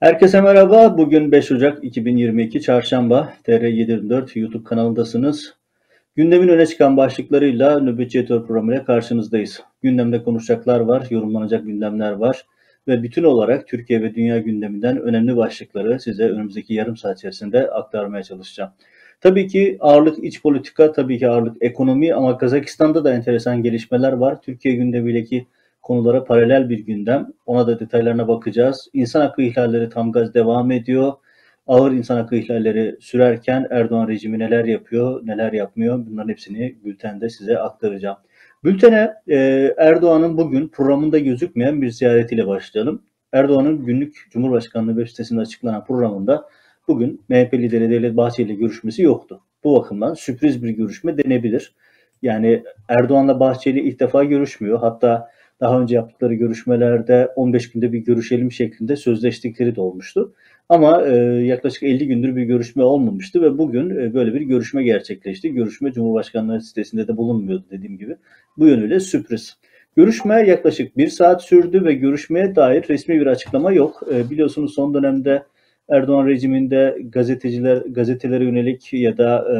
Herkese merhaba. Bugün 5 Ocak 2022 Çarşamba TR724 YouTube kanalındasınız. Gündemin öne çıkan başlıklarıyla Nöbetçi Editör programıyla karşınızdayız. Gündemde konuşacaklar var, yorumlanacak gündemler var ve bütün olarak Türkiye ve dünya gündeminden önemli başlıkları size önümüzdeki yarım saat içerisinde aktarmaya çalışacağım. Tabii ki ağırlık iç politika, tabii ki ağırlık ekonomi ama Kazakistan'da da enteresan gelişmeler var. Türkiye gündemiyle konulara paralel bir gündem. Ona da detaylarına bakacağız. İnsan hakkı ihlalleri tam gaz devam ediyor. Ağır insan hakkı ihlalleri sürerken Erdoğan rejimi neler yapıyor, neler yapmıyor bunların hepsini bültende size aktaracağım. Bültene e, Erdoğan'ın bugün programında gözükmeyen bir ziyaretiyle başlayalım. Erdoğan'ın günlük Cumhurbaşkanlığı web sitesinde açıklanan programında bugün MHP lideri Devlet Bahçeli ile görüşmesi yoktu. Bu bakımdan sürpriz bir görüşme denebilir. Yani Erdoğan'la Bahçeli ilk defa görüşmüyor. Hatta daha önce yaptıkları görüşmelerde 15 günde bir görüşelim şeklinde sözleştikleri de olmuştu. Ama e, yaklaşık 50 gündür bir görüşme olmamıştı ve bugün e, böyle bir görüşme gerçekleşti. Görüşme Cumhurbaşkanlığı sitesinde de bulunmuyordu dediğim gibi. Bu yönüyle sürpriz. Görüşme yaklaşık bir saat sürdü ve görüşmeye dair resmi bir açıklama yok. E, biliyorsunuz son dönemde Erdoğan rejiminde gazeteciler, gazetelere yönelik ya da e,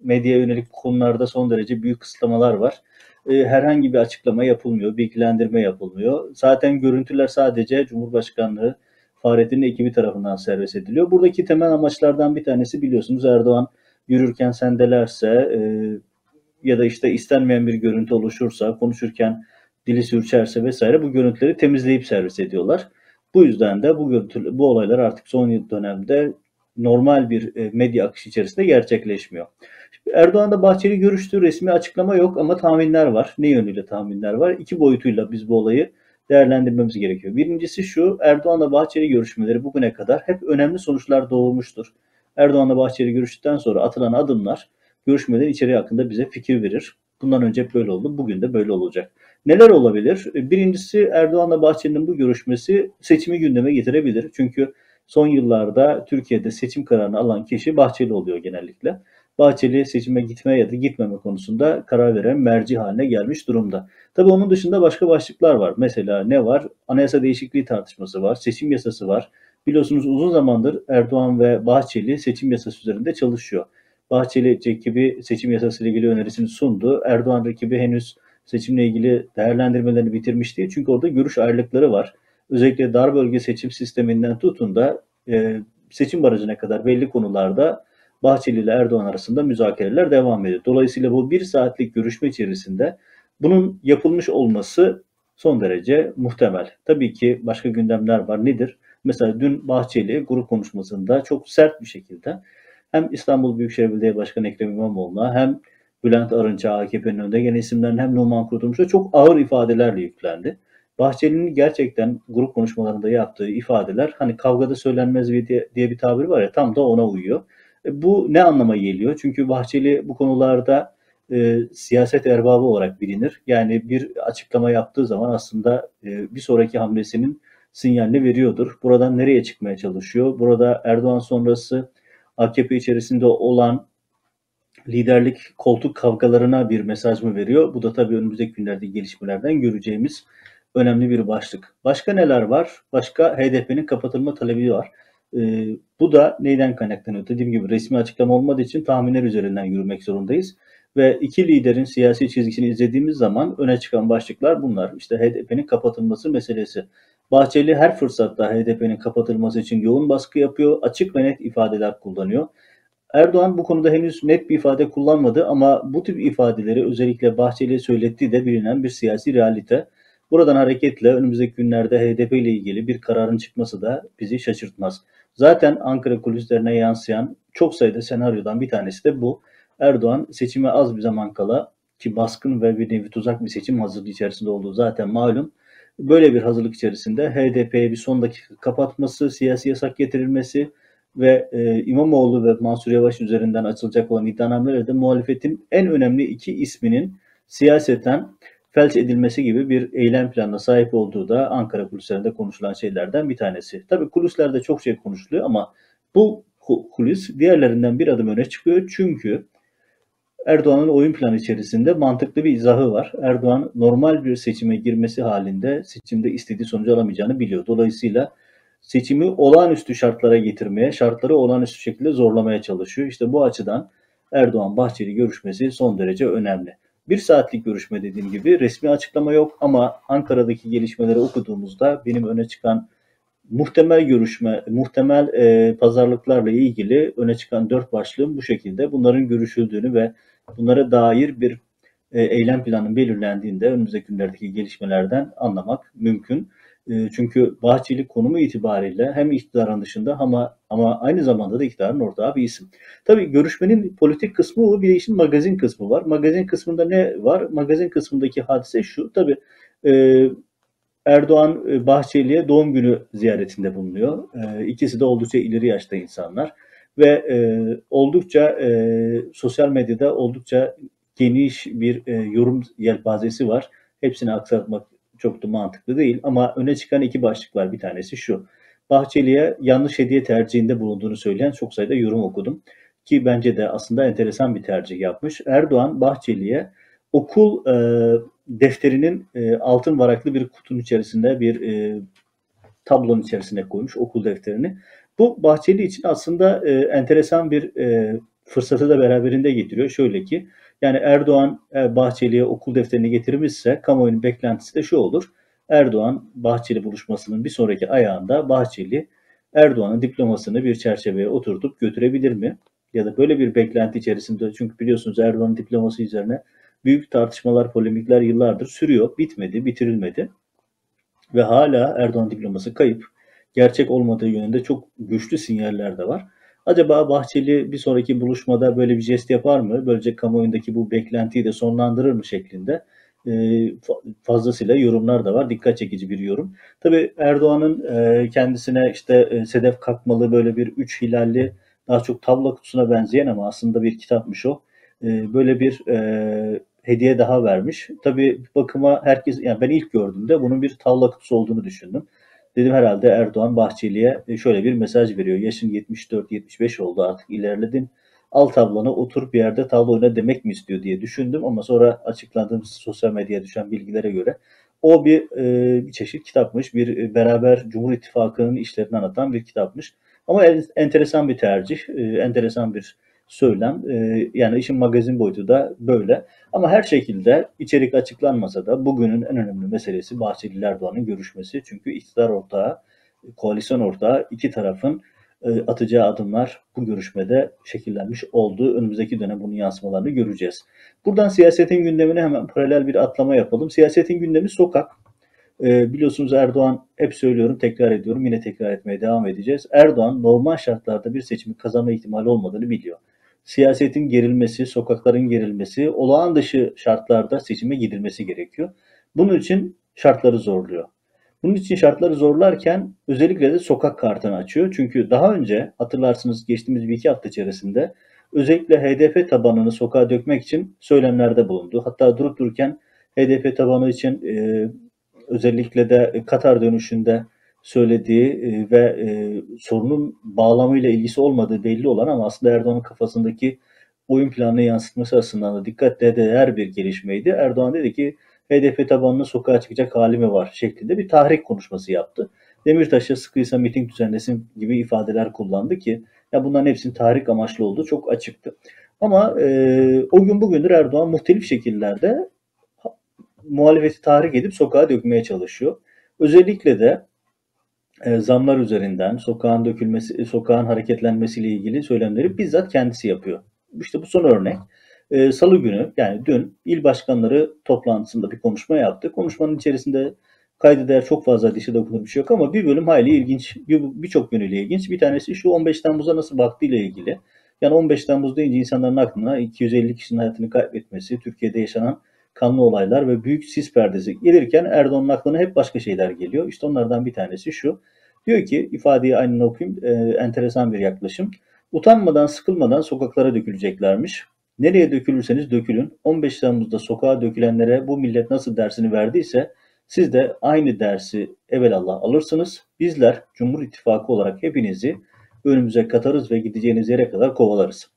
medyaya yönelik konularda son derece büyük kısıtlamalar var. E, herhangi bir açıklama yapılmıyor, bilgilendirme yapılmıyor. Zaten görüntüler sadece Cumhurbaşkanlığı Fahrettin ekibi tarafından servis ediliyor. Buradaki temel amaçlardan bir tanesi biliyorsunuz Erdoğan yürürken sendelerse e, ya da işte istenmeyen bir görüntü oluşursa, konuşurken dili sürçerse vesaire bu görüntüleri temizleyip servis ediyorlar. Bu yüzden de bu görüntü, bu olaylar artık son dönemde normal bir e, medya akışı içerisinde gerçekleşmiyor. Erdoğan'da Bahçeli görüştü, resmi açıklama yok ama tahminler var. Ne yönüyle tahminler var? İki boyutuyla biz bu olayı değerlendirmemiz gerekiyor. Birincisi şu, Erdoğan'la Bahçeli görüşmeleri bugüne kadar hep önemli sonuçlar doğurmuştur. Erdoğan'la Bahçeli görüştükten sonra atılan adımlar görüşmelerin içeriği hakkında bize fikir verir. Bundan önce böyle oldu, bugün de böyle olacak. Neler olabilir? Birincisi Erdoğan'la Bahçeli'nin bu görüşmesi seçimi gündeme getirebilir. Çünkü son yıllarda Türkiye'de seçim kararını alan kişi Bahçeli oluyor genellikle. Bahçeli seçime gitme ya da gitmeme konusunda karar veren merci haline gelmiş durumda. Tabii onun dışında başka başlıklar var. Mesela ne var? Anayasa değişikliği tartışması var, seçim yasası var. Biliyorsunuz uzun zamandır Erdoğan ve Bahçeli seçim yasası üzerinde çalışıyor. Bahçeli ekibi seçim yasası ile ilgili önerisini sundu. Erdoğan rakibi henüz seçimle ilgili değerlendirmelerini bitirmiş değil. Çünkü orada görüş ayrılıkları var. Özellikle dar bölge seçim sisteminden tutun da e, seçim barajına kadar belli konularda Bahçeli ile Erdoğan arasında müzakereler devam ediyor. Dolayısıyla bu bir saatlik görüşme içerisinde bunun yapılmış olması son derece muhtemel. Tabii ki başka gündemler var. Nedir? Mesela dün Bahçeli grup konuşmasında çok sert bir şekilde hem İstanbul Büyükşehir Belediye Başkanı Ekrem İmamoğlu'na hem Bülent Arınç'a AKP'nin önde gelen isimlerin hem Numan Kurtulmuş'a çok ağır ifadelerle yüklendi. Bahçeli'nin gerçekten grup konuşmalarında yaptığı ifadeler hani kavgada söylenmez diye, bir tabir var ya tam da ona uyuyor. E, bu ne anlama geliyor? Çünkü Bahçeli bu konularda e, siyaset erbabı olarak bilinir. Yani bir açıklama yaptığı zaman aslında e, bir sonraki hamlesinin sinyalini veriyordur. Buradan nereye çıkmaya çalışıyor? Burada Erdoğan sonrası AKP içerisinde olan liderlik koltuk kavgalarına bir mesaj mı veriyor? Bu da tabii önümüzdeki günlerde gelişmelerden göreceğimiz önemli bir başlık. Başka neler var? Başka HDP'nin kapatılma talebi var. Ee, bu da neyden kaynaklanıyor? Dediğim gibi resmi açıklama olmadığı için tahminler üzerinden yürümek zorundayız. Ve iki liderin siyasi çizgisini izlediğimiz zaman öne çıkan başlıklar bunlar. İşte HDP'nin kapatılması meselesi. Bahçeli her fırsatta HDP'nin kapatılması için yoğun baskı yapıyor, açık ve net ifadeler kullanıyor. Erdoğan bu konuda henüz net bir ifade kullanmadı ama bu tip ifadeleri özellikle Bahçeli'ye söylettiği de bilinen bir siyasi realite. Buradan hareketle önümüzdeki günlerde HDP ile ilgili bir kararın çıkması da bizi şaşırtmaz. Zaten Ankara kulislerine yansıyan çok sayıda senaryodan bir tanesi de bu. Erdoğan seçime az bir zaman kala ki baskın ve bir nevi tuzak bir seçim hazırlığı içerisinde olduğu zaten malum. Böyle bir hazırlık içerisinde HDP'ye bir son dakika kapatması, siyasi yasak getirilmesi ve e, İmamoğlu ve Mansur Yavaş üzerinden açılacak olan iddianamelerde muhalefetin en önemli iki isminin siyaseten felç edilmesi gibi bir eylem planına sahip olduğu da Ankara kulislerinde konuşulan şeylerden bir tanesi. Tabii kulislerde çok şey konuşuluyor ama bu kulis diğerlerinden bir adım öne çıkıyor. Çünkü Erdoğan'ın oyun planı içerisinde mantıklı bir izahı var. Erdoğan normal bir seçime girmesi halinde seçimde istediği sonucu alamayacağını biliyor. Dolayısıyla seçimi olağanüstü şartlara getirmeye, şartları olağanüstü şekilde zorlamaya çalışıyor. İşte bu açıdan Erdoğan-Bahçeli görüşmesi son derece önemli. Bir saatlik görüşme dediğim gibi resmi açıklama yok ama Ankara'daki gelişmeleri okuduğumuzda benim öne çıkan muhtemel görüşme, muhtemel e, pazarlıklarla ilgili öne çıkan dört başlığım bu şekilde. Bunların görüşüldüğünü ve bunlara dair bir e, eylem planının belirlendiğinde önümüzdeki günlerdeki gelişmelerden anlamak mümkün. E, çünkü Bahçeli konumu itibariyle hem iktidarın dışında ama ama aynı zamanda da iktidarın ortağı bir isim. Tabii görüşmenin politik kısmı o, bir de işin magazin kısmı var. Magazin kısmında ne var? Magazin kısmındaki hadise şu. Tabii e, Erdoğan e, Bahçeli'ye doğum günü ziyaretinde bulunuyor. E, ikisi de oldukça ileri yaşta insanlar ve e, oldukça e, sosyal medyada oldukça geniş bir e, yorum yelpazesi var. Hepsini aksatmak çok da mantıklı değil ama öne çıkan iki başlık var. Bir tanesi şu. Bahçeli'ye yanlış hediye tercihinde bulunduğunu söyleyen çok sayıda yorum okudum. Ki bence de aslında enteresan bir tercih yapmış. Erdoğan Bahçeli'ye okul e, defterinin e, altın varaklı bir kutunun içerisinde bir e, tablonun içerisine koymuş okul defterini. Bu Bahçeli için aslında e, enteresan bir e, fırsatı da beraberinde getiriyor. Şöyle ki yani Erdoğan e, Bahçeli'ye okul defterini getirmişse kamuoyunun beklentisi de şu olur. Erdoğan Bahçeli buluşmasının bir sonraki ayağında Bahçeli Erdoğan'ın diplomasını bir çerçeveye oturtup götürebilir mi? Ya da böyle bir beklenti içerisinde çünkü biliyorsunuz Erdoğan'ın diploması üzerine büyük tartışmalar, polemikler yıllardır sürüyor. Bitmedi, bitirilmedi. Ve hala Erdoğan diploması kayıp. Gerçek olmadığı yönünde çok güçlü sinyaller de var. Acaba Bahçeli bir sonraki buluşmada böyle bir jest yapar mı? Böylece kamuoyundaki bu beklentiyi de sonlandırır mı şeklinde e, fazlasıyla yorumlar da var. Dikkat çekici bir yorum. Tabii Erdoğan'ın e, kendisine işte e, Sedef Kalkmalı böyle bir üç hilalli daha çok tablo kutusuna benzeyen ama aslında bir kitapmış o. Böyle bir hediye daha vermiş. Tabii bakıma herkes, yani ben ilk gördüğümde bunun bir tavla kutusu olduğunu düşündüm. Dedim herhalde Erdoğan Bahçeli'ye e, şöyle bir mesaj veriyor. Yaşın 74-75 oldu artık ilerledin. Al tablona otur bir yerde tavla oyna demek mi istiyor diye düşündüm ama sonra açıklandığımız sosyal medyaya düşen bilgilere göre o bir, e, bir çeşit kitapmış. Bir e, beraber Cumhur İttifakı'nın işlerini anlatan bir kitapmış. Ama enteresan bir tercih, e, enteresan bir söylem. E, yani işin magazin boyutu da böyle. Ama her şekilde içerik açıklanmasa da bugünün en önemli meselesi Bahçeli Erdoğan'ın görüşmesi. Çünkü iktidar ortağı, koalisyon ortağı iki tarafın atacağı adımlar bu görüşmede şekillenmiş oldu. Önümüzdeki dönem bunun yansımalarını göreceğiz. Buradan siyasetin gündemine hemen paralel bir atlama yapalım. Siyasetin gündemi sokak. E, biliyorsunuz Erdoğan hep söylüyorum, tekrar ediyorum, yine tekrar etmeye devam edeceğiz. Erdoğan normal şartlarda bir seçimi kazanma ihtimali olmadığını biliyor siyasetin gerilmesi, sokakların gerilmesi, olağan dışı şartlarda seçime gidilmesi gerekiyor. Bunun için şartları zorluyor. Bunun için şartları zorlarken özellikle de sokak kartını açıyor. Çünkü daha önce hatırlarsınız geçtiğimiz bir iki hafta içerisinde özellikle HDP tabanını sokağa dökmek için söylemlerde bulundu. Hatta durup dururken HDP tabanı için e, özellikle de Katar dönüşünde söylediği e, ve e, sorunun bağlamıyla ilgisi olmadığı belli olan ama aslında Erdoğan'ın kafasındaki oyun planını yansıtması açısından da dikkatle değer bir gelişmeydi. Erdoğan dedi ki HDP tabanını sokağa çıkacak hali mi var şeklinde bir tahrik konuşması yaptı. Demirtaş'a sıkıysa miting düzenlesin gibi ifadeler kullandı ki ya bunların hepsinin tahrik amaçlı olduğu çok açıktı. Ama e, o gün bugündür Erdoğan muhtelif şekillerde muhalefeti tahrik edip sokağa dökmeye çalışıyor. Özellikle de e, zamlar üzerinden sokağın dökülmesi, e, sokağın hareketlenmesiyle ilgili söylemleri bizzat kendisi yapıyor. İşte bu son örnek. E, Salı günü yani dün il başkanları toplantısında bir konuşma yaptı. Konuşmanın içerisinde kayda değer çok fazla dişe dokunur bir şey yok ama bir bölüm hayli ilginç, birçok bir yönüyle ilginç. Bir tanesi şu 15 Temmuz'a nasıl baktığıyla ilgili. Yani 15 Temmuz deyince insanların aklına 250 kişinin hayatını kaybetmesi, Türkiye'de yaşanan kanlı olaylar ve büyük sis perdesi gelirken Erdoğan'ın aklına hep başka şeyler geliyor. İşte onlardan bir tanesi şu. Diyor ki ifadeyi aynen okuyayım. E, enteresan bir yaklaşım. Utanmadan, sıkılmadan sokaklara döküleceklermiş. Nereye dökülürseniz dökülün. 15 Temmuz'da sokağa dökülenlere bu millet nasıl dersini verdiyse siz de aynı dersi evelallah alırsınız. Bizler Cumhur İttifakı olarak hepinizi önümüze katarız ve gideceğiniz yere kadar kovalarız.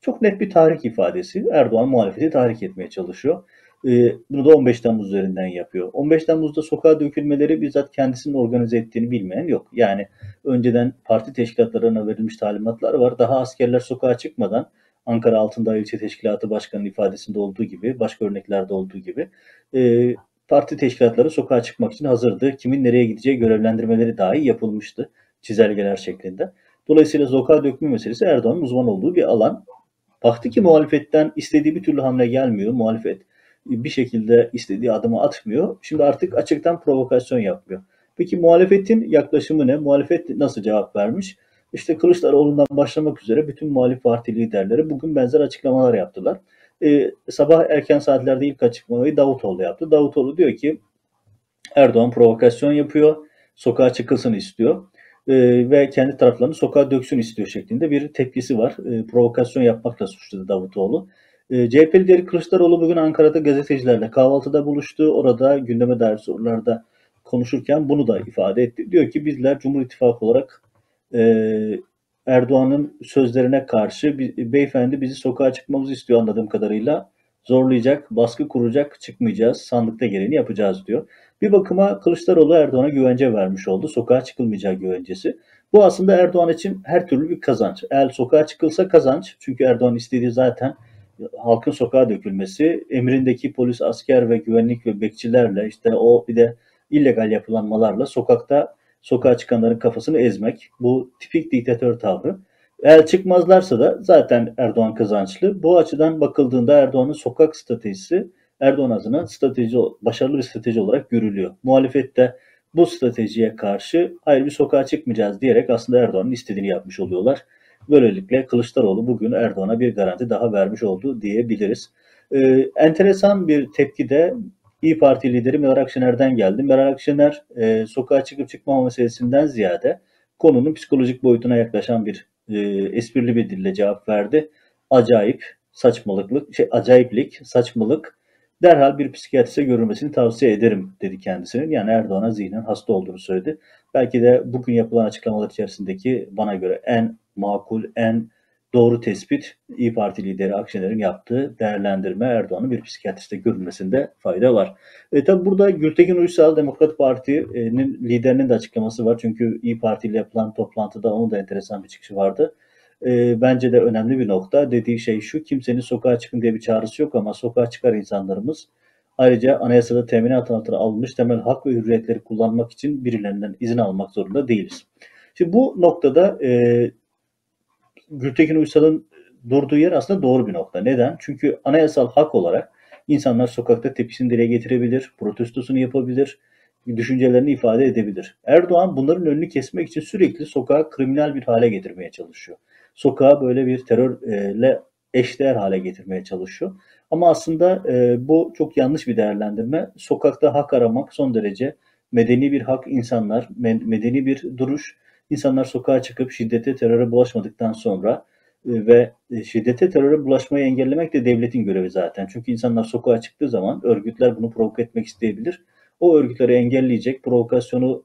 Çok net bir tahrik ifadesi. Erdoğan muhalefeti tahrik etmeye çalışıyor. E, bunu da 15 Temmuz üzerinden yapıyor. 15 Temmuz'da sokağa dökülmeleri bizzat kendisinin organize ettiğini bilmeyen yok. Yani önceden parti teşkilatlarına verilmiş talimatlar var. Daha askerler sokağa çıkmadan Ankara Altındağ İlçe Teşkilatı Başkanı'nın ifadesinde olduğu gibi, başka örneklerde olduğu gibi e, parti teşkilatları sokağa çıkmak için hazırdı. Kimin nereye gideceği görevlendirmeleri dahi yapılmıştı çizelgeler şeklinde. Dolayısıyla sokağa dökme meselesi Erdoğan'ın uzman olduğu bir alan. Baktı ki muhalefetten istediği bir türlü hamle gelmiyor. Muhalefet bir şekilde istediği adımı atmıyor. Şimdi artık açıktan provokasyon yapmıyor. Peki muhalefetin yaklaşımı ne? Muhalefet nasıl cevap vermiş? İşte Kılıçdaroğlu'ndan başlamak üzere bütün muhalif parti liderleri bugün benzer açıklamalar yaptılar. Ee, sabah erken saatlerde ilk açıklamayı Davutoğlu yaptı. Davutoğlu diyor ki Erdoğan provokasyon yapıyor, sokağa çıkılsın istiyor e, ve kendi taraflarını sokağa döksün istiyor şeklinde bir tepkisi var. E, provokasyon yapmakla suçladı Davutoğlu. E, CHP lideri Kılıçdaroğlu bugün Ankara'da gazetecilerle kahvaltıda buluştu. Orada gündeme dair sorularda konuşurken bunu da ifade etti. Diyor ki bizler Cumhur İttifakı olarak e, Erdoğan'ın sözlerine karşı beyefendi bizi sokağa çıkmamızı istiyor anladığım kadarıyla. Zorlayacak, baskı kuracak, çıkmayacağız, sandıkta gereğini yapacağız diyor. Bir bakıma Kılıçdaroğlu Erdoğan'a güvence vermiş oldu. Sokağa çıkılmayacağı güvencesi. Bu aslında Erdoğan için her türlü bir kazanç. Eğer sokağa çıkılsa kazanç. Çünkü Erdoğan istediği zaten halkın sokağa dökülmesi, emrindeki polis, asker ve güvenlik ve bekçilerle işte o bir de illegal yapılanmalarla sokakta sokağa çıkanların kafasını ezmek. Bu tipik diktatör tavrı. Eğer çıkmazlarsa da zaten Erdoğan kazançlı. Bu açıdan bakıldığında Erdoğan'ın sokak stratejisi Erdoğan adına strateji, başarılı bir strateji olarak görülüyor. Muhalefette bu stratejiye karşı hayır bir sokağa çıkmayacağız diyerek aslında Erdoğan'ın istediğini yapmış oluyorlar. Böylelikle Kılıçdaroğlu bugün Erdoğan'a bir garanti daha vermiş oldu diyebiliriz. Ee, enteresan bir tepki de İyi Parti lideri Meral Akşener'den geldi. Meral Akşener e, sokağa çıkıp çıkmama meselesinden ziyade konunun psikolojik boyutuna yaklaşan bir e, esprili bir dille cevap verdi. Acayip, saçmalıklık, şey acayiplik, saçmalık derhal bir psikiyatriste görülmesini tavsiye ederim dedi kendisinin. Yani Erdoğan'a zihnen hasta olduğunu söyledi. Belki de bugün yapılan açıklamalar içerisindeki bana göre en makul, en doğru tespit İyi Parti lideri Akşener'in yaptığı değerlendirme Erdoğan'ın bir psikiyatriste görülmesinde fayda var. E, tabi burada Gültekin Uysal Demokrat Parti'nin liderinin de açıklaması var. Çünkü İyi Parti ile yapılan toplantıda onun da enteresan bir çıkışı vardı. E, bence de önemli bir nokta. Dediği şey şu, kimsenin sokağa çıkın diye bir çağrısı yok ama sokağa çıkar insanlarımız. Ayrıca anayasada teminat altına alınmış temel hak ve hürriyetleri kullanmak için birilerinden izin almak zorunda değiliz. Şimdi bu noktada e, Gültekin Uysal'ın durduğu yer aslında doğru bir nokta. Neden? Çünkü anayasal hak olarak insanlar sokakta tepkisini dile getirebilir, protestosunu yapabilir, düşüncelerini ifade edebilir. Erdoğan bunların önünü kesmek için sürekli sokağı kriminal bir hale getirmeye çalışıyor. Sokağı böyle bir terörle eşdeğer hale getirmeye çalışıyor. Ama aslında e, bu çok yanlış bir değerlendirme. Sokakta hak aramak son derece medeni bir hak insanlar, medeni bir duruş İnsanlar sokağa çıkıp şiddete, teröre bulaşmadıktan sonra e, ve e, şiddete, teröre bulaşmayı engellemek de devletin görevi zaten. Çünkü insanlar sokağa çıktığı zaman örgütler bunu provoke etmek isteyebilir. O örgütleri engelleyecek, provokasyonu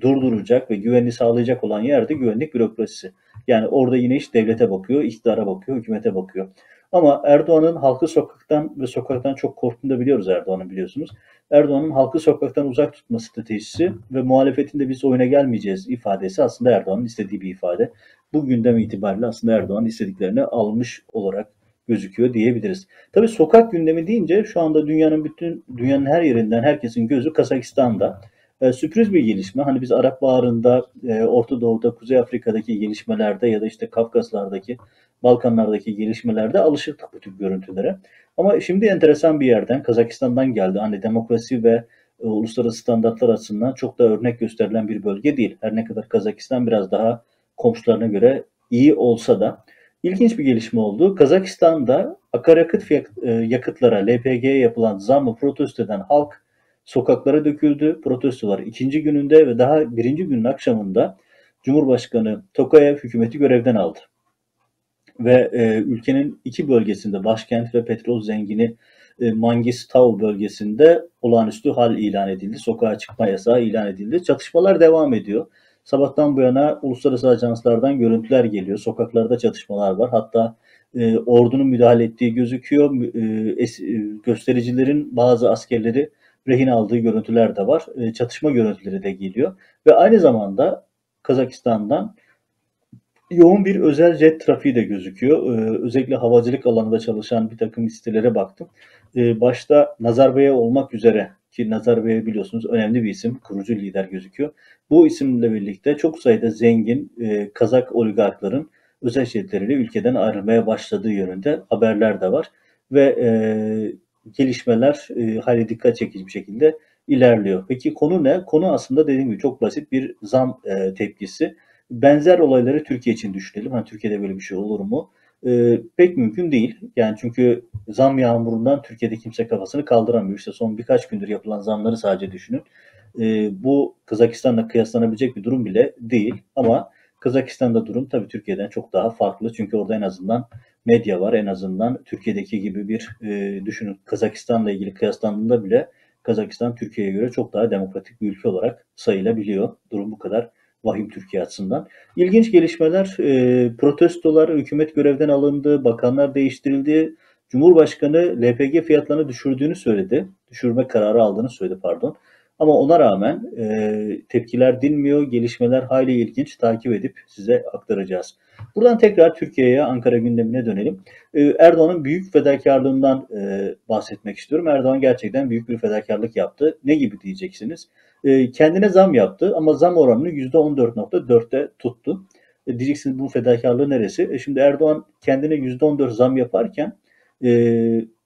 durduracak ve güvenli sağlayacak olan yerde güvenlik bürokrasisi. Yani orada yine iş devlete bakıyor, iktidara bakıyor, hükümete bakıyor. Ama Erdoğan'ın halkı sokaktan ve sokaktan çok korktuğunu da biliyoruz Erdoğan'ın biliyorsunuz. Erdoğan'ın halkı sokaktan uzak tutma stratejisi ve muhalefetin de biz oyuna gelmeyeceğiz ifadesi aslında Erdoğan'ın istediği bir ifade. Bu gündem itibariyle aslında Erdoğan istediklerini almış olarak gözüküyor diyebiliriz. Tabii sokak gündemi deyince şu anda dünyanın bütün dünyanın her yerinden herkesin gözü Kazakistan'da. E, sürpriz bir gelişme. Hani biz Arap Baharı'nda, e, Orta Doğu'da, Kuzey Afrika'daki gelişmelerde ya da işte Kafkaslar'daki, Balkanlardaki gelişmelerde alışıktık bu tip görüntülere. Ama şimdi enteresan bir yerden, Kazakistan'dan geldi. Hani demokrasi ve e, uluslararası standartlar açısından çok da örnek gösterilen bir bölge değil. Her ne kadar Kazakistan biraz daha komşularına göre iyi olsa da ilginç bir gelişme oldu. Kazakistan'da akaryakıt e, yakıtlara, LPG'ye yapılan zammı protesto eden halk sokaklara döküldü. Protestolar ikinci gününde ve daha birinci günün akşamında Cumhurbaşkanı Tokayev hükümeti görevden aldı. Ve e, ülkenin iki bölgesinde başkent ve petrol zengini e, Mangistau bölgesinde olağanüstü hal ilan edildi. Sokağa çıkma yasağı ilan edildi. Çatışmalar devam ediyor. Sabahtan bu yana uluslararası ajanslardan görüntüler geliyor. Sokaklarda çatışmalar var. Hatta e, ordunun müdahale ettiği gözüküyor. E, es, e, göstericilerin bazı askerleri rehin aldığı görüntüler de var. E, çatışma görüntüleri de geliyor. Ve aynı zamanda Kazakistan'dan yoğun bir özel jet trafiği de gözüküyor. Ee, özellikle havacılık alanında çalışan bir takım sitelere baktım. Ee, başta Nazarbayev olmak üzere ki Nazarbayev biliyorsunuz önemli bir isim, kurucu lider gözüküyor. Bu isimle birlikte çok sayıda zengin e, Kazak oligarkların özel jetleriyle ülkeden ayrılmaya başladığı yönünde haberler de var. Ve e, gelişmeler e, hali dikkat çekici bir şekilde ilerliyor. Peki konu ne? Konu aslında dediğim gibi çok basit bir zam e, tepkisi. Benzer olayları Türkiye için düşünelim. Hani Türkiye'de böyle bir şey olur mu? E, pek mümkün değil. Yani çünkü zam yağmurundan Türkiye'de kimse kafasını kaldıramıyor. İşte son birkaç gündür yapılan zamları sadece düşünün. E, bu Kazakistan'la kıyaslanabilecek bir durum bile değil. Ama Kazakistan'da durum tabii Türkiye'den çok daha farklı. Çünkü orada en azından medya var. En azından Türkiye'deki gibi bir e, düşünün Kazakistan'la ilgili kıyaslandığında bile Kazakistan Türkiye'ye göre çok daha demokratik bir ülke olarak sayılabiliyor. Durum bu kadar vahim Türkiye açısından. İlginç gelişmeler, e, protestolar, hükümet görevden alındı, bakanlar değiştirildi. Cumhurbaşkanı LPG fiyatlarını düşürdüğünü söyledi. Düşürme kararı aldığını söyledi pardon. Ama ona rağmen e, tepkiler dinmiyor, gelişmeler hayli ilginç takip edip size aktaracağız. Buradan tekrar Türkiye'ye, Ankara gündemine dönelim. E, Erdoğan'ın büyük fedakarlığından e, bahsetmek istiyorum. Erdoğan gerçekten büyük bir fedakarlık yaptı. Ne gibi diyeceksiniz? E, kendine zam yaptı ama zam oranını %14.4'te tuttu. E, diyeceksiniz bu fedakarlığı neresi? E, şimdi Erdoğan kendine %14 zam yaparken e,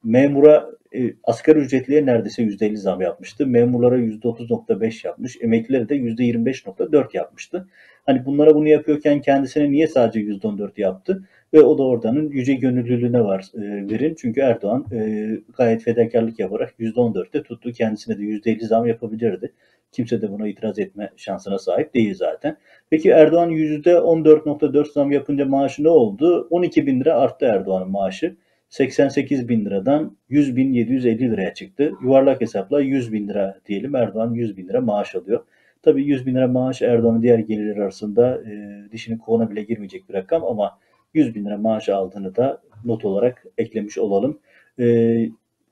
memura e, asgari ücretliye neredeyse %50 zam yapmıştı. Memurlara %30.5 yapmış. Emeklilere de %25.4 yapmıştı. Hani bunlara bunu yapıyorken kendisine niye sadece %14 yaptı? Ve o da oradanın yüce gönüllülüğüne var e, verin. Çünkü Erdoğan e, gayet fedakarlık yaparak %14'te tuttu. Kendisine de %50 zam yapabilirdi. Kimse de buna itiraz etme şansına sahip değil zaten. Peki Erdoğan %14.4 zam yapınca maaşı ne oldu? 12 bin lira arttı Erdoğan'ın maaşı. 88 bin liradan 100 bin 750 liraya çıktı. Yuvarlak hesapla 100 bin lira diyelim Erdoğan 100 bin lira maaş alıyor. Tabii 100 bin lira maaş Erdoğan'ın diğer gelirler arasında e, dişinin kovuna bile girmeyecek bir rakam ama 100 bin lira maaş aldığını da not olarak eklemiş olalım. E,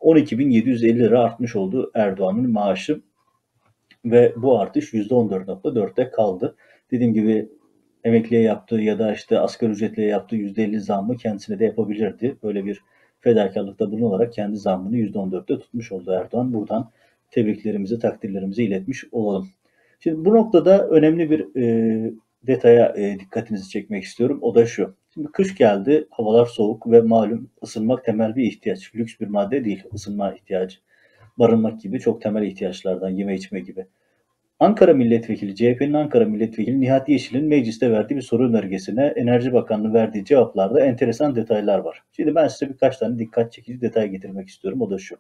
12.750 lira artmış oldu Erdoğan'ın maaşı ve bu artış %14.4'te kaldı. Dediğim gibi emekliye yaptığı ya da işte asgari ücretliye yaptığı %50 zammı kendisine de yapabilirdi. Böyle bir fedakarlıkta bulunarak kendi zammını %14'te tutmuş oldu Erdoğan. Buradan tebriklerimizi, takdirlerimizi iletmiş olalım. Şimdi bu noktada önemli bir e, detaya e, dikkatinizi çekmek istiyorum. O da şu. Şimdi kış geldi, havalar soğuk ve malum ısınmak temel bir ihtiyaç. Lüks bir madde değil, ısınma ihtiyacı. Barınmak gibi çok temel ihtiyaçlardan, yeme içme gibi. Ankara Milletvekili, CHP'nin Ankara Milletvekili Nihat Yeşil'in mecliste verdiği bir soru önergesine Enerji Bakanlığı verdiği cevaplarda enteresan detaylar var. Şimdi ben size birkaç tane dikkat çekici detay getirmek istiyorum. O da şu.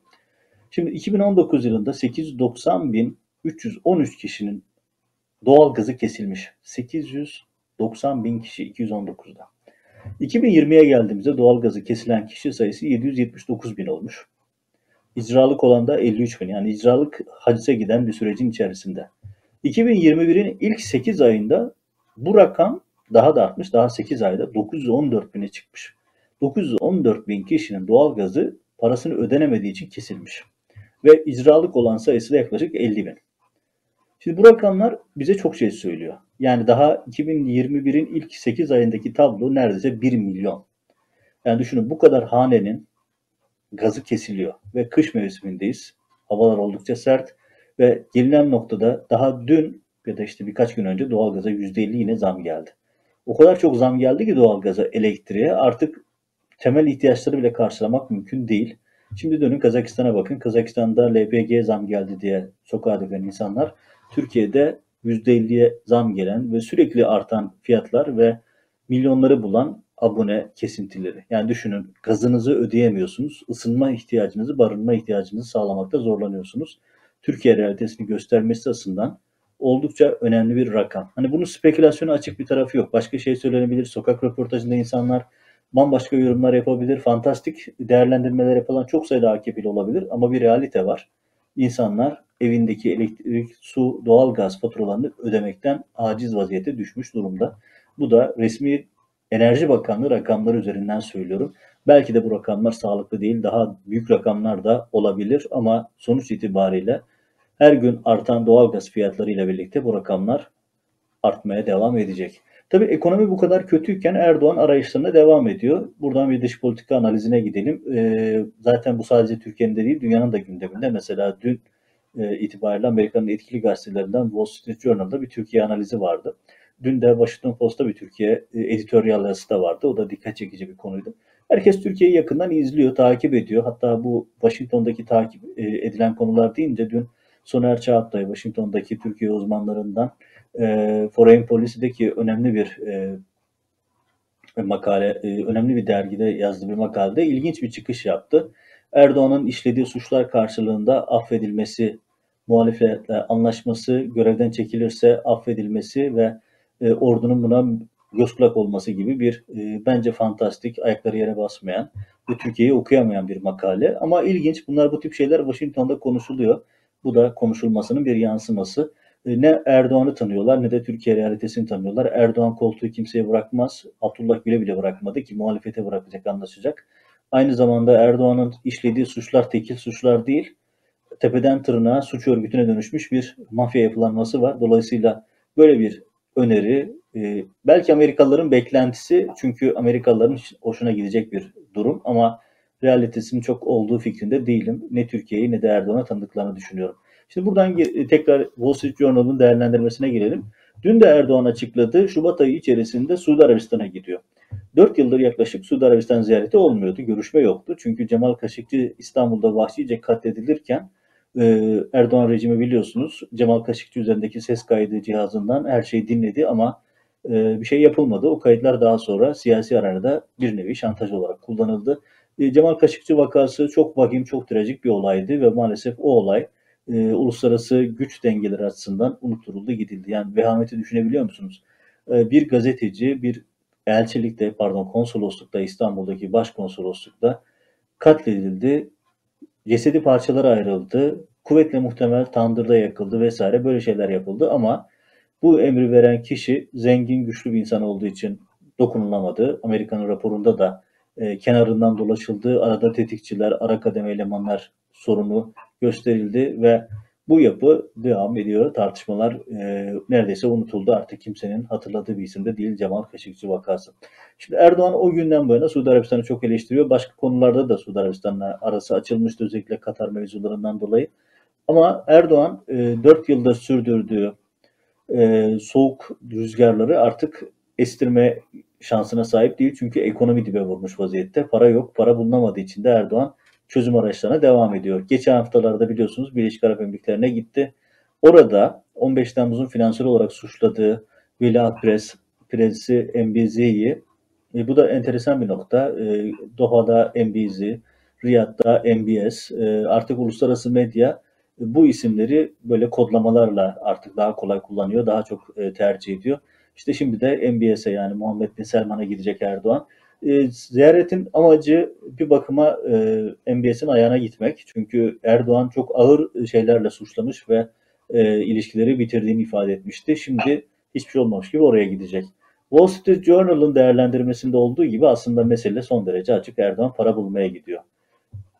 Şimdi 2019 yılında 890 bin 313 kişinin doğal gazı kesilmiş. 890 bin kişi 219'da. 2020'ye geldiğimizde doğal gazı kesilen kişi sayısı 779 bin olmuş. İcralık olan da 53 bin. Yani icralık hacize giden bir sürecin içerisinde. 2021'in ilk 8 ayında bu rakam daha da artmış. Daha 8 ayda 914 bine çıkmış. 914 bin kişinin doğal gazı parasını ödenemediği için kesilmiş. Ve icralık olan sayısı da yaklaşık 50 bin. Şimdi bu rakamlar bize çok şey söylüyor. Yani daha 2021'in ilk 8 ayındaki tablo neredeyse 1 milyon. Yani düşünün bu kadar hanenin gazı kesiliyor ve kış mevsimindeyiz. Havalar oldukça sert ve gelinen noktada daha dün ya da işte birkaç gün önce doğalgaza %50 yine zam geldi. O kadar çok zam geldi ki doğalgaza, elektriğe artık temel ihtiyaçları bile karşılamak mümkün değil. Şimdi dönün Kazakistan'a bakın. Kazakistan'da LPG zam geldi diye sokağa döken insanlar Türkiye'de %50'ye zam gelen ve sürekli artan fiyatlar ve milyonları bulan abone kesintileri. Yani düşünün gazınızı ödeyemiyorsunuz. ısınma ihtiyacınızı, barınma ihtiyacınızı sağlamakta zorlanıyorsunuz. Türkiye realitesini göstermesi açısından oldukça önemli bir rakam. Hani bunun spekülasyona açık bir tarafı yok. Başka şey söylenebilir. Sokak röportajında insanlar bambaşka yorumlar yapabilir. Fantastik değerlendirmeler yapılan çok sayıda AKP'li olabilir ama bir realite var. İnsanlar evindeki elektrik, su, doğal gaz faturalarını ödemekten aciz vaziyete düşmüş durumda. Bu da resmi Enerji Bakanlığı rakamları üzerinden söylüyorum. Belki de bu rakamlar sağlıklı değil, daha büyük rakamlar da olabilir ama sonuç itibariyle her gün artan doğalgaz fiyatları ile birlikte bu rakamlar artmaya devam edecek. Tabii ekonomi bu kadar kötüyken Erdoğan arayışlarına devam ediyor. Buradan bir dış politika analizine gidelim. Ee, zaten bu sadece Türkiye'nin de değil, dünyanın da gündeminde. Mesela dün e, itibariyle Amerika'nın etkili gazetelerinden Wall Street Journal'da bir Türkiye analizi vardı. Dün de Washington Post'ta bir Türkiye e, editoryal yazısı da vardı. O da dikkat çekici bir konuydu. Herkes Türkiye'yi yakından izliyor, takip ediyor. Hatta bu Washington'daki takip e, edilen konular deyince dün Soner Çağatay, Washington'daki Türkiye uzmanlarından e, Foreign Policy'deki önemli bir e, makale, e, önemli bir dergide yazdığı bir makalede ilginç bir çıkış yaptı. Erdoğan'ın işlediği suçlar karşılığında affedilmesi, muhalefetle anlaşması, görevden çekilirse affedilmesi ve e, ordunun buna göz kulak olması gibi bir e, bence fantastik, ayakları yere basmayan ve Türkiye'yi okuyamayan bir makale. Ama ilginç, bunlar bu tip şeyler Washington'da konuşuluyor. Bu da konuşulmasının bir yansıması. E, ne Erdoğan'ı tanıyorlar ne de Türkiye realitesini tanıyorlar. Erdoğan koltuğu kimseye bırakmaz. Abdullah Gül'e bile bırakmadı ki muhalefete bırakacak, anlaşacak. Aynı zamanda Erdoğan'ın işlediği suçlar tekil suçlar değil, tepeden tırnağa suç örgütüne dönüşmüş bir mafya yapılanması var. Dolayısıyla böyle bir öneri e, belki Amerikalıların beklentisi çünkü Amerikalıların hoşuna gidecek bir durum ama realitesinin çok olduğu fikrinde değilim. Ne Türkiye'yi ne de Erdoğan'a tanıdıklarını düşünüyorum. Şimdi buradan tekrar Wall Street Journal'ın değerlendirmesine gelelim. Dün de Erdoğan açıkladı. Şubat ayı içerisinde Suudi Arabistan'a gidiyor. 4 yıldır yaklaşık Suudi Arabistan ziyareti olmuyordu. Görüşme yoktu. Çünkü Cemal Kaşıkçı İstanbul'da vahşice katledilirken e, Erdoğan rejimi biliyorsunuz Cemal Kaşıkçı üzerindeki ses kaydı cihazından her şeyi dinledi ama e, bir şey yapılmadı. O kayıtlar daha sonra siyasi arenada bir nevi şantaj olarak kullanıldı. E, Cemal Kaşıkçı vakası çok vahim, çok trajik bir olaydı ve maalesef o olay e, uluslararası güç dengeleri açısından unutturuldu gidildi. Yani vehameti düşünebiliyor musunuz? E, bir gazeteci bir elçilikte pardon konsoloslukta İstanbul'daki başkonsoloslukta katledildi. Cesedi parçalara ayrıldı. Kuvvetle muhtemel tandırda yakıldı vesaire böyle şeyler yapıldı ama bu emri veren kişi zengin güçlü bir insan olduğu için dokunulamadı. Amerika'nın raporunda da e, kenarından dolaşıldı. Arada tetikçiler, ara kademe elemanlar sorunu gösterildi ve bu yapı devam ediyor. Tartışmalar e, neredeyse unutuldu. Artık kimsenin hatırladığı bir isim de değil Cemal Kaşıkçı vakası. Şimdi Erdoğan o günden bu yana Suudi Arabistan'ı çok eleştiriyor. Başka konularda da Suudi Arabistan'la arası açılmıştı özellikle Katar mevzularından dolayı. Ama Erdoğan e, 4 yılda sürdürdüğü e, soğuk rüzgarları artık estirme şansına sahip değil. Çünkü ekonomi dibe vurmuş vaziyette. Para yok. Para bulunamadığı için de Erdoğan çözüm araçlarına devam ediyor. Geçen haftalarda biliyorsunuz Birleşik Arap Emirlikleri'ne gitti. Orada 15 Temmuz'un finansal olarak suçladığı Veliaht Pres, Presi MBZ'yi e, bu da enteresan bir nokta. E, Doha'da MBZ, Riyad'da MBS, e, artık uluslararası medya e, bu isimleri böyle kodlamalarla artık daha kolay kullanıyor, daha çok e, tercih ediyor. İşte şimdi de MBS'e yani Muhammed Bin Selman'a gidecek Erdoğan. E, ziyaretin amacı bir bakıma e, MBS'in ayağına gitmek. Çünkü Erdoğan çok ağır şeylerle suçlamış ve e, ilişkileri bitirdiğini ifade etmişti. Şimdi hiçbir şey olmamış gibi oraya gidecek. Wall Street Journal'ın değerlendirmesinde olduğu gibi aslında mesele son derece açık. Erdoğan para bulmaya gidiyor.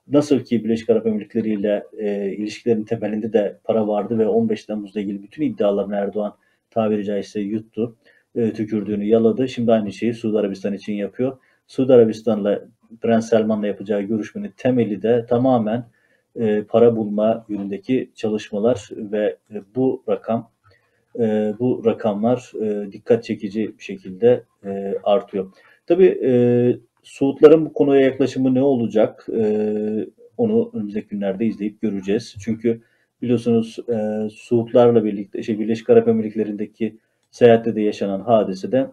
Nasıl ki Birleşik Arap Emirlikleri ile e, ilişkilerin temelinde de para vardı ve 15 Temmuz'la ilgili bütün iddialarını Erdoğan tabiri caizse yuttu, e, tükürdüğünü yaladı. Şimdi aynı şeyi Suudi Arabistan için yapıyor. Suudi Arabistan'la Prens Selman'la yapacağı görüşmenin temeli de tamamen e, para bulma yönündeki çalışmalar ve e, bu rakam e, bu rakamlar e, dikkat çekici bir şekilde e, artıyor. Tabii e, Suudların bu konuya yaklaşımı ne olacak? E, onu önümüzdeki günlerde izleyip göreceğiz. Çünkü biliyorsunuz e, Suudlarla birlikte, şey Birleşik Arap Emirlikleri'ndeki seyahatte de yaşanan hadisede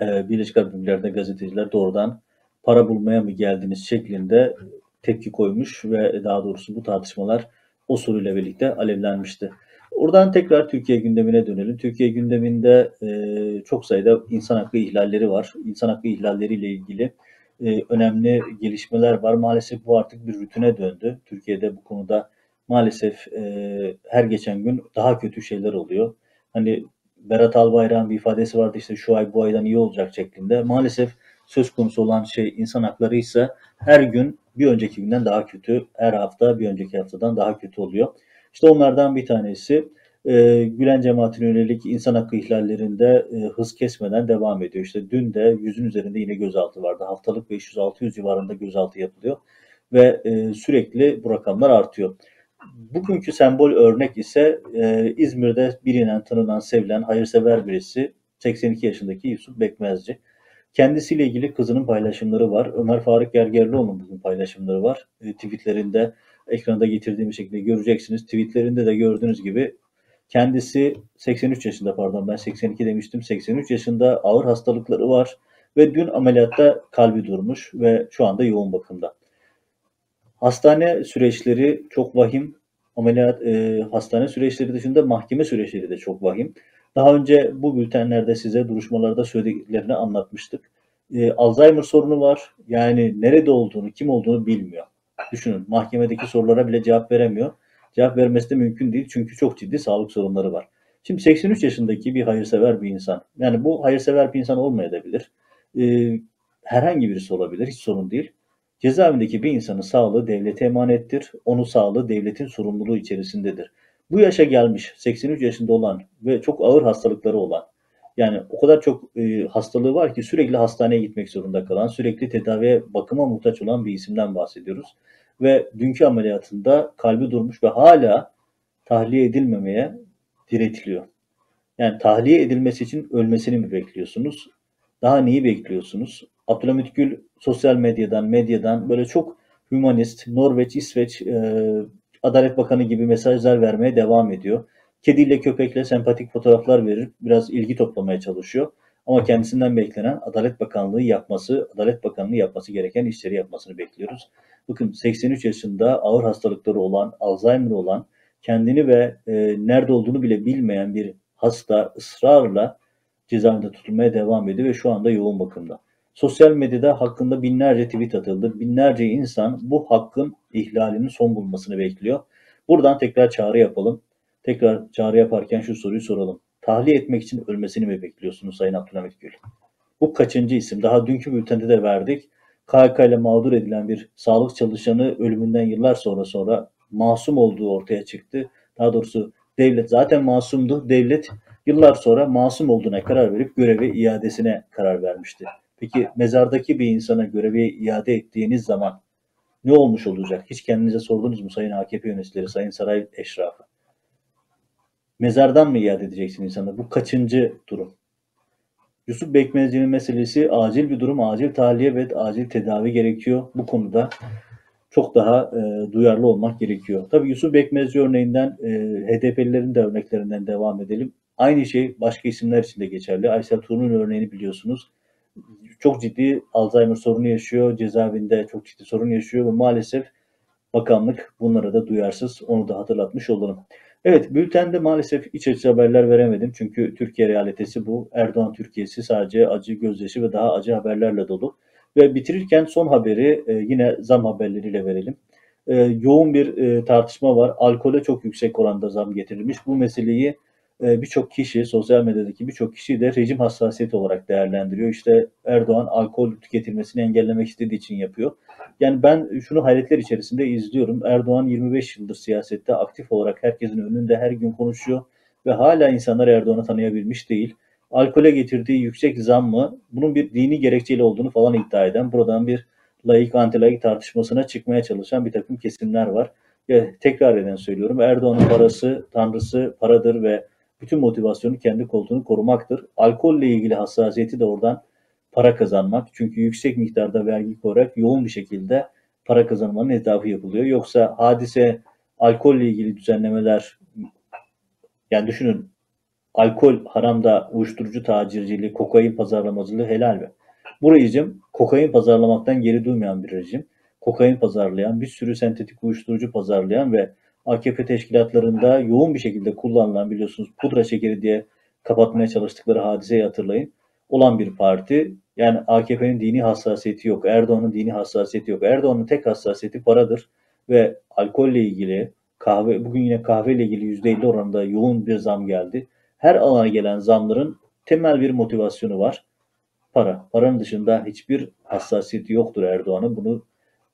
e, Birleşik Arap Emirlikleri'nde gazeteciler doğrudan para bulmaya mı geldiniz şeklinde tepki koymuş ve daha doğrusu bu tartışmalar o soruyla birlikte alevlenmişti. Oradan tekrar Türkiye gündemine dönelim. Türkiye gündeminde e, çok sayıda insan hakkı ihlalleri var. İnsan hakkı ihlalleriyle ilgili e, önemli gelişmeler var. Maalesef bu artık bir rutine döndü. Türkiye'de bu konuda maalesef e, her geçen gün daha kötü şeyler oluyor. Hani Berat Albayrak'ın bir ifadesi vardı işte şu ay bu aydan iyi olacak şeklinde. Maalesef söz konusu olan şey insan hakları ise her gün bir önceki günden daha kötü, her hafta bir önceki haftadan daha kötü oluyor. İşte onlardan bir tanesi e, Gülen cemaatine yönelik insan hakkı ihlallerinde e, hız kesmeden devam ediyor. İşte dün de yüzün üzerinde yine gözaltı vardı. Haftalık 500-600 civarında gözaltı yapılıyor ve e, sürekli bu rakamlar artıyor. Bugünkü sembol örnek ise e, İzmir'de bilinen, tanınan, sevilen, hayırsever birisi 82 yaşındaki Yusuf Bekmezci. Kendisiyle ilgili kızının paylaşımları var. Ömer Faruk Gergerlioğlu'nun bugün paylaşımları var. E, tweetlerinde ekranda getirdiğim şekilde göreceksiniz. Tweetlerinde de gördüğünüz gibi kendisi 83 yaşında pardon ben 82 demiştim. 83 yaşında ağır hastalıkları var ve dün ameliyatta kalbi durmuş ve şu anda yoğun bakımda. Hastane süreçleri çok vahim. Ameliyat e, hastane süreçleri dışında mahkeme süreçleri de çok vahim. Daha önce bu bültenlerde size duruşmalarda söylediklerini anlatmıştık. E, Alzheimer sorunu var. Yani nerede olduğunu, kim olduğunu bilmiyor. Düşünün mahkemedeki sorulara bile cevap veremiyor. Cevap vermesi de mümkün değil çünkü çok ciddi sağlık sorunları var. Şimdi 83 yaşındaki bir hayırsever bir insan. Yani bu hayırsever bir insan olmayabilir. E, herhangi birisi olabilir. Hiç sorun değil. Cezaevindeki bir insanın sağlığı devlete emanettir. Onun sağlığı devletin sorumluluğu içerisindedir. Bu yaşa gelmiş 83 yaşında olan ve çok ağır hastalıkları olan yani o kadar çok e, hastalığı var ki sürekli hastaneye gitmek zorunda kalan, sürekli tedaviye, bakıma muhtaç olan bir isimden bahsediyoruz. Ve dünkü ameliyatında kalbi durmuş ve hala tahliye edilmemeye diretiliyor. Yani tahliye edilmesi için ölmesini mi bekliyorsunuz? Daha neyi bekliyorsunuz? Abdülhamit Gül sosyal medyadan, medyadan böyle çok humanist, Norveç, İsveç, e, Adalet Bakanı gibi mesajlar vermeye devam ediyor. Kediyle köpekle sempatik fotoğraflar verir, biraz ilgi toplamaya çalışıyor. Ama kendisinden beklenen Adalet Bakanlığı yapması, Adalet Bakanlığı yapması gereken işleri yapmasını bekliyoruz. Bakın 83 yaşında ağır hastalıkları olan, Alzheimer olan, kendini ve e, nerede olduğunu bile bilmeyen bir hasta ısrarla cezaevinde tutulmaya devam ediyor ve şu anda yoğun bakımda. Sosyal medyada hakkında binlerce tweet atıldı. Binlerce insan bu hakkın ihlalinin son bulmasını bekliyor. Buradan tekrar çağrı yapalım. Tekrar çağrı yaparken şu soruyu soralım. Tahliye etmek için ölmesini mi bekliyorsunuz Sayın Abdülhamit Gül? Bu kaçıncı isim? Daha dünkü bültende de verdik. KHK ile mağdur edilen bir sağlık çalışanı ölümünden yıllar sonra sonra masum olduğu ortaya çıktı. Daha doğrusu devlet zaten masumdu. Devlet yıllar sonra masum olduğuna karar verip görevi iadesine karar vermişti. Peki mezardaki bir insana görevi iade ettiğiniz zaman ne olmuş olacak? Hiç kendinize sordunuz mu Sayın AKP yöneticileri, Sayın Saray Eşrafı? Mezardan mı iade edeceksin insanı? Bu kaçıncı durum? Yusuf Bekmezci'nin meselesi acil bir durum, acil tahliye ve acil tedavi gerekiyor. Bu konuda çok daha e, duyarlı olmak gerekiyor. Tabii Yusuf Bekmezci örneğinden e, HDP'lilerin de örneklerinden devam edelim. Aynı şey başka isimler için de geçerli. Aysel Tuğ'un örneğini biliyorsunuz çok ciddi Alzheimer sorunu yaşıyor. Cezaevinde çok ciddi sorun yaşıyor ve maalesef bakanlık bunlara da duyarsız. Onu da hatırlatmış olalım. Evet bültende maalesef iç açıcı haberler veremedim. Çünkü Türkiye realitesi bu. Erdoğan Türkiye'si sadece acı, gözyaşı ve daha acı haberlerle dolu. Ve bitirirken son haberi e, yine zam haberleriyle verelim. E, yoğun bir e, tartışma var. Alkole çok yüksek oranda zam getirilmiş. Bu meseleyi birçok kişi, sosyal medyadaki birçok kişi de rejim hassasiyeti olarak değerlendiriyor. İşte Erdoğan alkol tüketilmesini engellemek istediği için yapıyor. Yani ben şunu hayretler içerisinde izliyorum. Erdoğan 25 yıldır siyasette aktif olarak herkesin önünde her gün konuşuyor ve hala insanlar Erdoğan'ı tanıyabilmiş değil. Alkole getirdiği yüksek zam mı bunun bir dini gerekçeli olduğunu falan iddia eden buradan bir laik anti tartışmasına çıkmaya çalışan bir takım kesimler var. Ya, tekrar eden söylüyorum Erdoğan'ın parası, tanrısı paradır ve bütün motivasyonu kendi koltuğunu korumaktır. Alkolle ilgili hassasiyeti de oradan para kazanmak. Çünkü yüksek miktarda vergi koyarak yoğun bir şekilde para kazanmanın etrafı yapılıyor. Yoksa hadise alkolle ilgili düzenlemeler yani düşünün alkol haramda uyuşturucu tacirciliği, kokain pazarlamacılığı helal mi? Bu rejim kokain pazarlamaktan geri durmayan bir rejim. Kokain pazarlayan, bir sürü sentetik uyuşturucu pazarlayan ve AKP teşkilatlarında yoğun bir şekilde kullanılan biliyorsunuz pudra şekeri diye kapatmaya çalıştıkları hadiseyi hatırlayın. Olan bir parti. Yani AKP'nin dini hassasiyeti yok. Erdoğan'ın dini hassasiyeti yok. Erdoğan'ın tek hassasiyeti paradır ve alkolle ilgili kahve bugün yine kahve ile ilgili %50 oranında yoğun bir zam geldi. Her alana gelen zamların temel bir motivasyonu var. Para. Paranın dışında hiçbir hassasiyeti yoktur Erdoğan'ın. Bunu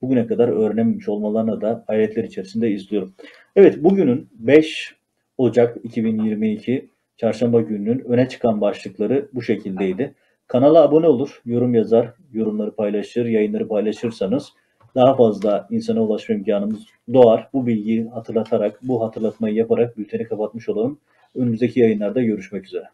bugüne kadar öğrenememiş olmalarına da hayretler içerisinde izliyorum. Evet bugünün 5 Ocak 2022 Çarşamba gününün öne çıkan başlıkları bu şekildeydi. Kanala abone olur, yorum yazar, yorumları paylaşır, yayınları paylaşırsanız daha fazla insana ulaşma imkanımız doğar. Bu bilgiyi hatırlatarak, bu hatırlatmayı yaparak bülteni kapatmış olalım. Önümüzdeki yayınlarda görüşmek üzere.